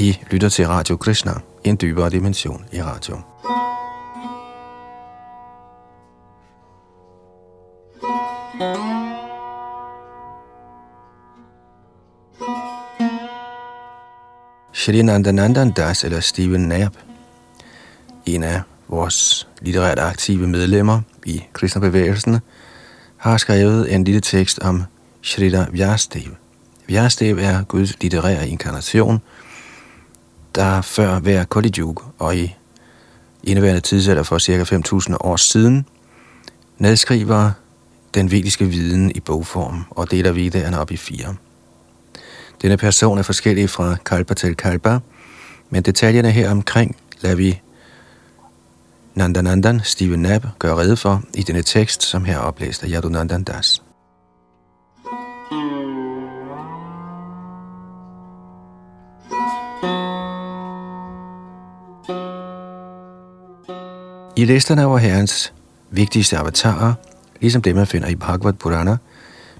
I lytter til Radio Krishna, en dybere dimension i radio. Shri Nandanandan Das eller Steven Nab, en af vores litterært aktive medlemmer i Krishna-bevægelsen, har skrevet en lille tekst om Shrita Vyastev. Vyastev er Guds litterære inkarnation, der før hver Kali og i indeværende tidsalder for ca. 5.000 år siden, nedskriver den vediske viden i bogform og deler viderne op i fire. Denne person er forskellig fra kalpa til kalpa, men detaljerne her omkring lader vi Nandanandan Steven Knapp gør rede for i denne tekst, som her er oplæst af Yadunandan Das. I listerne over herrens vigtigste avatarer, ligesom det man finder i Bhagavad Purana,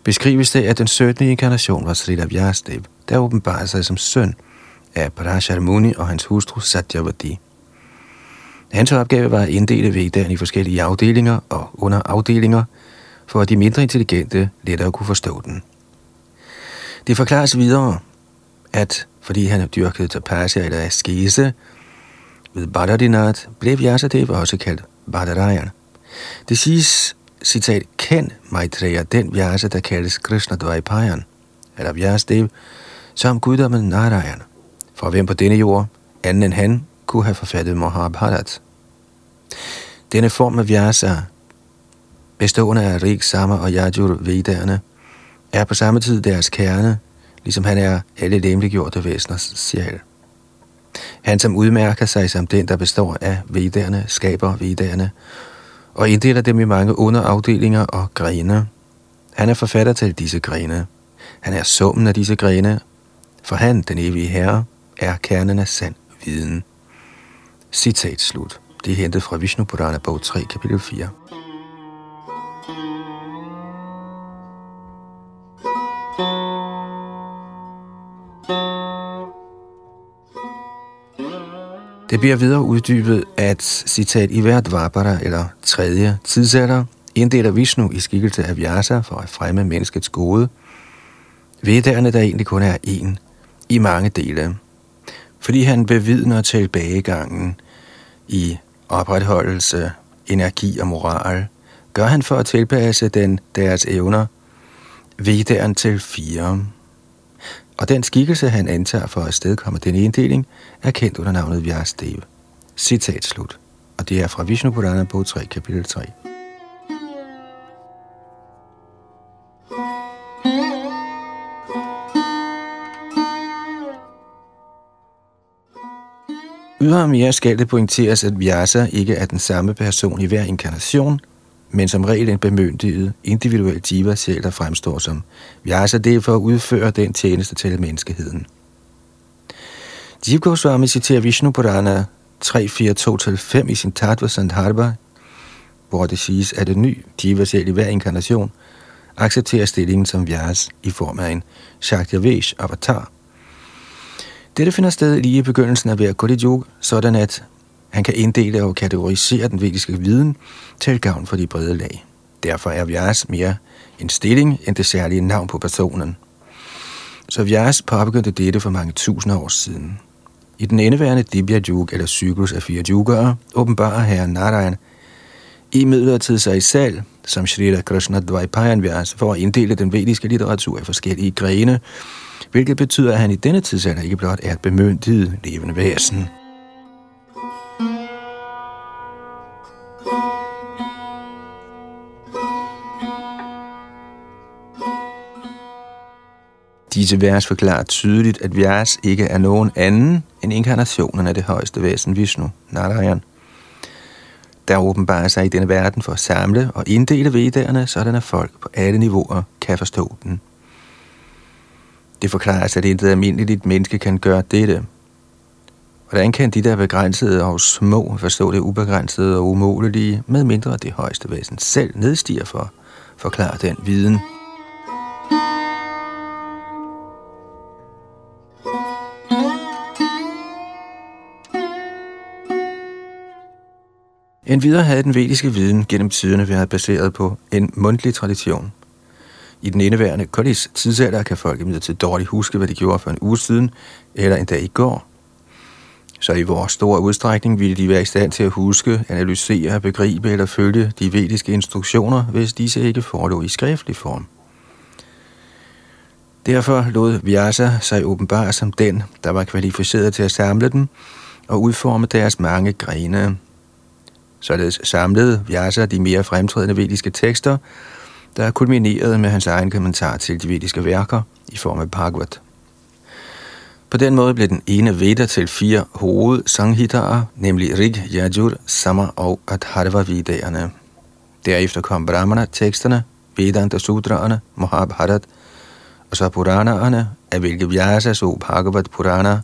beskrives det, at den 17. inkarnation var Srila Vyastev, der åbenbarede sig som søn af Parashar Muni og hans hustru Satyavati. Hans opgave var at inddele Vedaen i forskellige afdelinger og underafdelinger, for at de mindre intelligente lettere kunne forstå den. Det forklares videre, at fordi han dyrkede tapasya eller askese ved Badadinat blev Vyasadev også kaldt Badarayan. Det siges, citat, kend Maitreya, den Vyasa, der kaldes Krishna Dvaipayan, eller Vyasadev, som guddommen Narayan, for hvem på denne jord, anden end han, kunne have forfattet Mahabharat. Denne form af Vyasa, bestående af Rig, Sama og Yajur Vedderne, er på samme tid deres kerne, ligesom han er alle lemliggjorte væseners sjæl. Han, som udmærker sig som den, der består af Vedderne, skaber Vedderne, og inddeler dem i mange underafdelinger og grene. Han er forfatter til disse grene. Han er summen af disse grene, for han, den evige herre, er kernen af sand viden. Citat slut. Det er hentet fra Vishnu Purana, bog 3, kapitel 4. Det bliver videre uddybet, at citat i hvert Varbara eller tredje tidsalder inddeler Vishnu i skikkelse af Vyasa for at fremme menneskets gode. Vedderne, der egentlig kun er en, i mange dele. Fordi han bevidner tilbagegangen i opretholdelse, energi og moral, gør han for at tilpasse den deres evner vedderen til fire. Og den skikkelse, han antager for at stedkomme den inddeling, er kendt under navnet Vyasdev. Citat slut. Og det er fra Vishnu Purana, bog 3, kapitel 3. Ydermere skal det pointeres, at Vyasa ikke er den samme person i hver inkarnation, men som regel en bemyndiget individuel jiva selv, der fremstår som Vyasa det for at udføre den tjeneste til menneskeheden. Jiv Goswami citerer Vishnu Purana 3.4.2-5 i sin Tattva Sandharva, hvor det siges, at en ny jiva selv i hver inkarnation accepterer stillingen som Vyas i form af en Shakyavesh avatar – dette finder sted lige i begyndelsen af hver Kali Yuga, sådan at han kan inddele og kategorisere den vediske viden til gavn for de brede lag. Derfor er Vyas mere en stilling end det særlige navn på personen. Så Vyas påbegyndte dette for mange tusinder år siden. I den endeværende Dibya Yuga, eller cyklus af fire yugaer, åbenbarer herren Narayan i midlertid sig i salg, som Shrita Krishna Dvaipayan Vyas, for at inddele den vediske litteratur i forskellige grene, hvilket betyder, at han i denne tidsalder ikke blot er et bemyndiget levende væsen. Disse vers forklarer tydeligt, at Vyas ikke er nogen anden end inkarnationen af det højeste væsen Vishnu, Narayan, der åbenbarer sig i denne verden for at samle og inddele vedderne, sådan at folk på alle niveauer kan forstå den. Det forklares, at intet almindeligt menneske kan gøre dette. Hvordan kan de der begrænsede og små forstå det ubegrænsede og umulige, med mindre det højeste væsen selv nedstiger for, forklare den viden. Endvidere havde den vediske viden gennem tiderne været baseret på en mundtlig tradition. I den indeværende Kodis tidsalder kan folk imidlertid dårligt huske, hvad de gjorde for en uge siden, eller en dag i går. Så i vores store udstrækning ville de være i stand til at huske, analysere, begribe eller følge de vediske instruktioner, hvis disse ikke forelå i skriftlig form. Derfor lod Vyasa sig åbenbart som den, der var kvalificeret til at samle dem og udforme deres mange grene. Således samlede Vyasa altså de mere fremtrædende vediske tekster, der er kulmineret med hans egen kommentar til de vediske værker i form af Bhagavad. På den måde blev den ene Veda til fire hovedsanghitarer, nemlig Rig, Yajur, Sama og Adharva Vedaerne. Derefter kom Brahmana-teksterne, Vedanta Sutraerne, Mahabharat og så Puranaerne, af hvilke Vyasa så Bhagavad Purana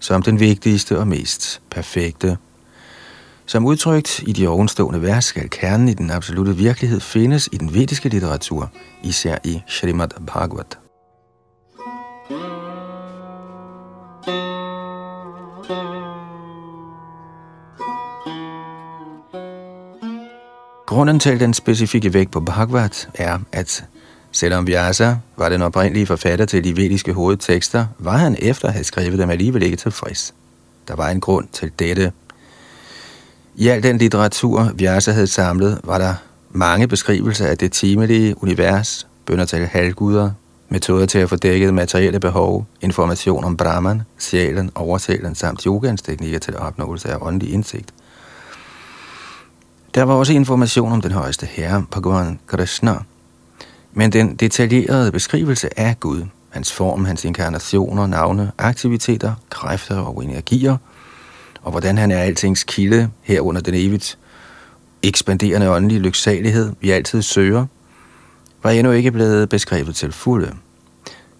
som den vigtigste og mest perfekte. Som udtrykt i de ovenstående vers skal kernen i den absolute virkelighed findes i den vediske litteratur, især i Srimad Bhagavat. Grunden til den specifikke vægt på Bhagavat er, at selvom Vyasa var den oprindelige forfatter til de vediske hovedtekster, var han efter at have skrevet dem alligevel ikke tilfreds. Der var en grund til dette. I al den litteratur, Vyasa havde samlet, var der mange beskrivelser af det timelige univers, bønder til halvguder, metoder til at få dækket materielle behov, information om Brahman, sjælen, oversælen samt yogans teknikker til opnåelse af åndelig indsigt. Der var også information om den højeste herre, Bhagavan Krishna, men den detaljerede beskrivelse af Gud, hans form, hans inkarnationer, navne, aktiviteter, kræfter og energier, og hvordan han er altings kilde herunder den evigt ekspanderende åndelige lyksalighed, vi altid søger, var endnu ikke blevet beskrevet til fulde.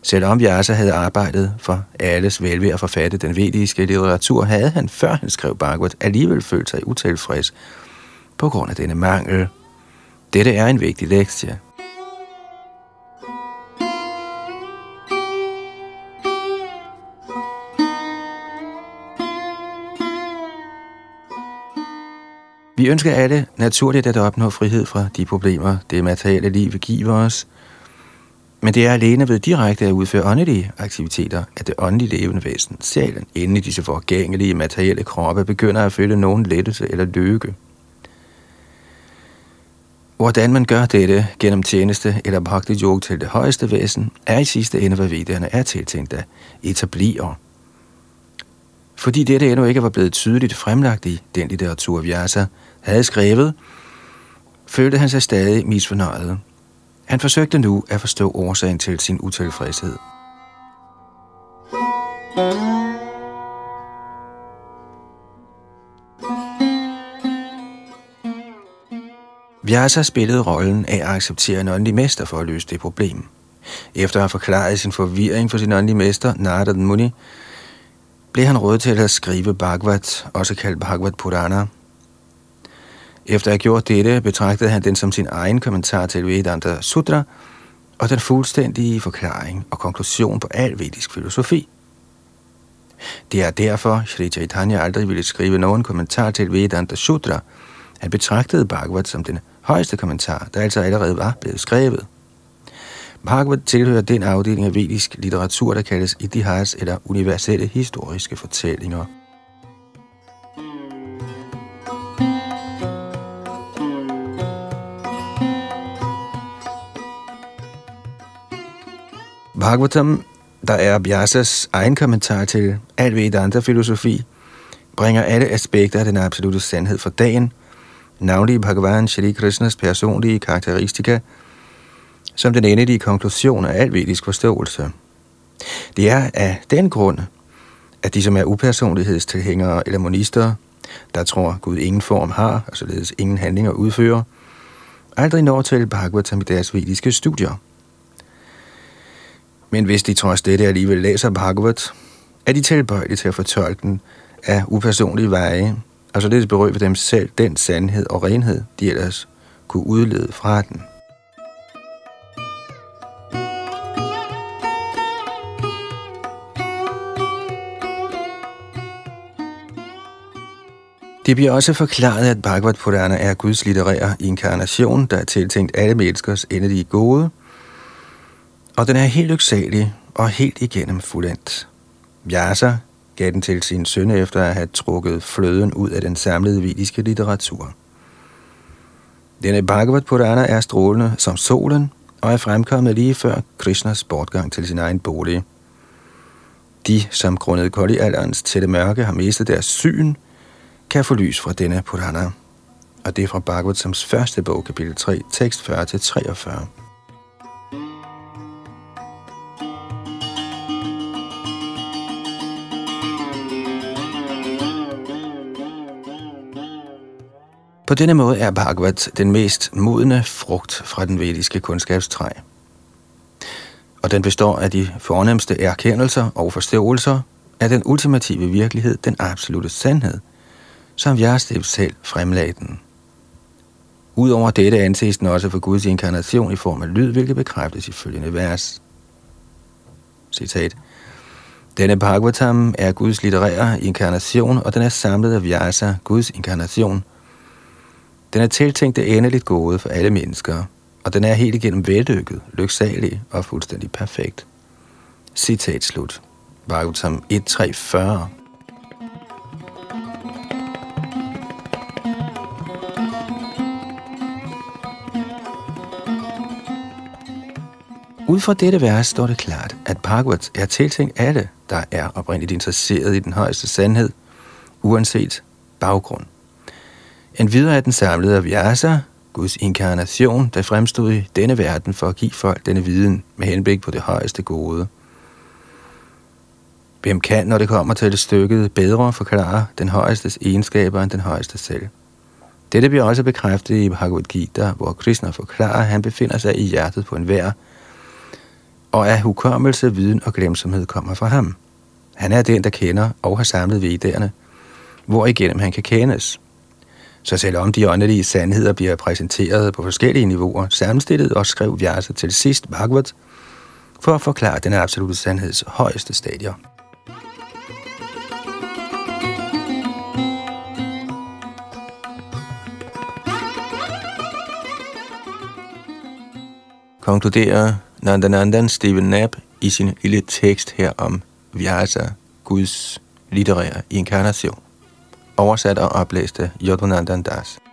Selvom Vyasa havde arbejdet for alles velvære at forfatte den vediske litteratur, havde han, før han skrev Bhagavad, alligevel følt sig utilfreds på grund af denne mangel. Dette er en vigtig lektie. Vi ønsker alle naturligt at opnå frihed fra de problemer, det materielle liv giver os, men det er alene ved direkte at udføre åndelige aktiviteter, at det åndelige levende væsen, sjælen, inden i disse forgængelige materielle kroppe, begynder at føle nogen lettelse eller lykke. Hvordan man gør dette gennem tjeneste eller bhakti yoga til det højeste væsen, er i sidste ende, hvad vedderne er tiltænkt at etablere. Fordi dette endnu ikke var blevet tydeligt fremlagt i den litteratur, Vyasa havde skrevet, følte han sig stadig misfornøjet. Han forsøgte nu at forstå årsagen til sin utilfredshed. Vyasa spillede rollen af at acceptere en åndelig mester for at løse det problem. Efter at have forklaret sin forvirring for sin åndelige mester, Narada Muni, blev han råd til at skrive Bhagavad, også kaldt Bhagavad Purana. Efter at have gjort dette, betragtede han den som sin egen kommentar til Vedanta Sutra og den fuldstændige forklaring og konklusion på al vedisk filosofi. Det er derfor, Sri Chaitanya aldrig ville skrive nogen kommentar til Vedanta Sutra. Han betragtede Bhagavad som den højeste kommentar, der altså allerede var blevet skrevet. Bhagavad tilhører den afdeling af vedisk litteratur, der kaldes Itihas eller universelle historiske fortællinger. Bhagavatam, der er Vyasas egen kommentar til al Vedanta-filosofi, bringer alle aspekter af den absolute sandhed for dagen, navnlig Bhagavan Shri Krishnas personlige karakteristika, som den endelige konklusion af al vedisk forståelse. Det er af den grund, at de, som er upersonlighedstilhængere eller monister, der tror Gud ingen form har, og således ingen handlinger udfører, aldrig når til Bhagavatam i deres vediske studier. Men hvis de trods dette alligevel læser Bhagavat, er de tilbøjelige til at fortolke den af upersonlige veje, og således berøve dem selv den sandhed og renhed, de ellers kunne udlede fra den. Det bliver også forklaret, at Bhagavad Purana er Guds litterære inkarnation, der er tiltænkt alle menneskers endelige gode, og den er helt lyksalig og helt igennem fuldendt. Vyasa gav den til sin søn efter at have trukket fløden ud af den samlede vediske litteratur. Denne Bhagavad Purana er strålende som solen og er fremkommet lige før Krishnas bortgang til sin egen bolig. De, som grundet koldialderens tætte mørke har mistet deres syn, kan få lys fra denne Purana. Og det er fra Bhagavatams første bog, kapitel 3, tekst 40-43. På denne måde er Bhagavat den mest modne frugt fra den vediske kundskabstræ. Og den består af de fornemmeste erkendelser og forståelser af den ultimative virkelighed, den absolute sandhed, som Vyastev selv fremlagde den. Udover dette anses den også for Guds inkarnation i form af lyd, hvilket bekræftes i følgende vers. Citat. Denne Bhagavatam er Guds litterære inkarnation, og den er samlet af Vyasa, Guds inkarnation, den er tiltænkt det endeligt gode for alle mennesker, og den er helt igennem vellykket, lyksalig og fuldstændig perfekt. Citat slut. Bhagavatam 1.3.40 Ud fra dette vers står det klart, at Bhagavat er tiltænkt alle, der er oprindeligt interesseret i den højeste sandhed, uanset baggrund. En videre er den samlede af Vyasa, Guds inkarnation, der fremstod i denne verden for at give folk denne viden med henblik på det højeste gode. Hvem kan, når det kommer til det stykket, bedre forklare den højestes egenskaber end den højeste selv? Dette bliver også bekræftet i Bhagavad Gita, hvor Krishna forklarer, at han befinder sig i hjertet på en vær, og at hukommelse, viden og glemsomhed kommer fra ham. Han er den, der kender og har samlet vedderne, hvor igennem han kan kendes. Så selvom de åndelige sandheder bliver præsenteret på forskellige niveauer, sammenstillet og skrev Vyasa til sidst Bhagavat for at forklare den absolute sandheds højeste stadier. konkluderer Nandanandan Steven Knapp i sin lille tekst her om Vyasa, Guds litterære inkarnation oversat og oplæst af Yodunandan Das.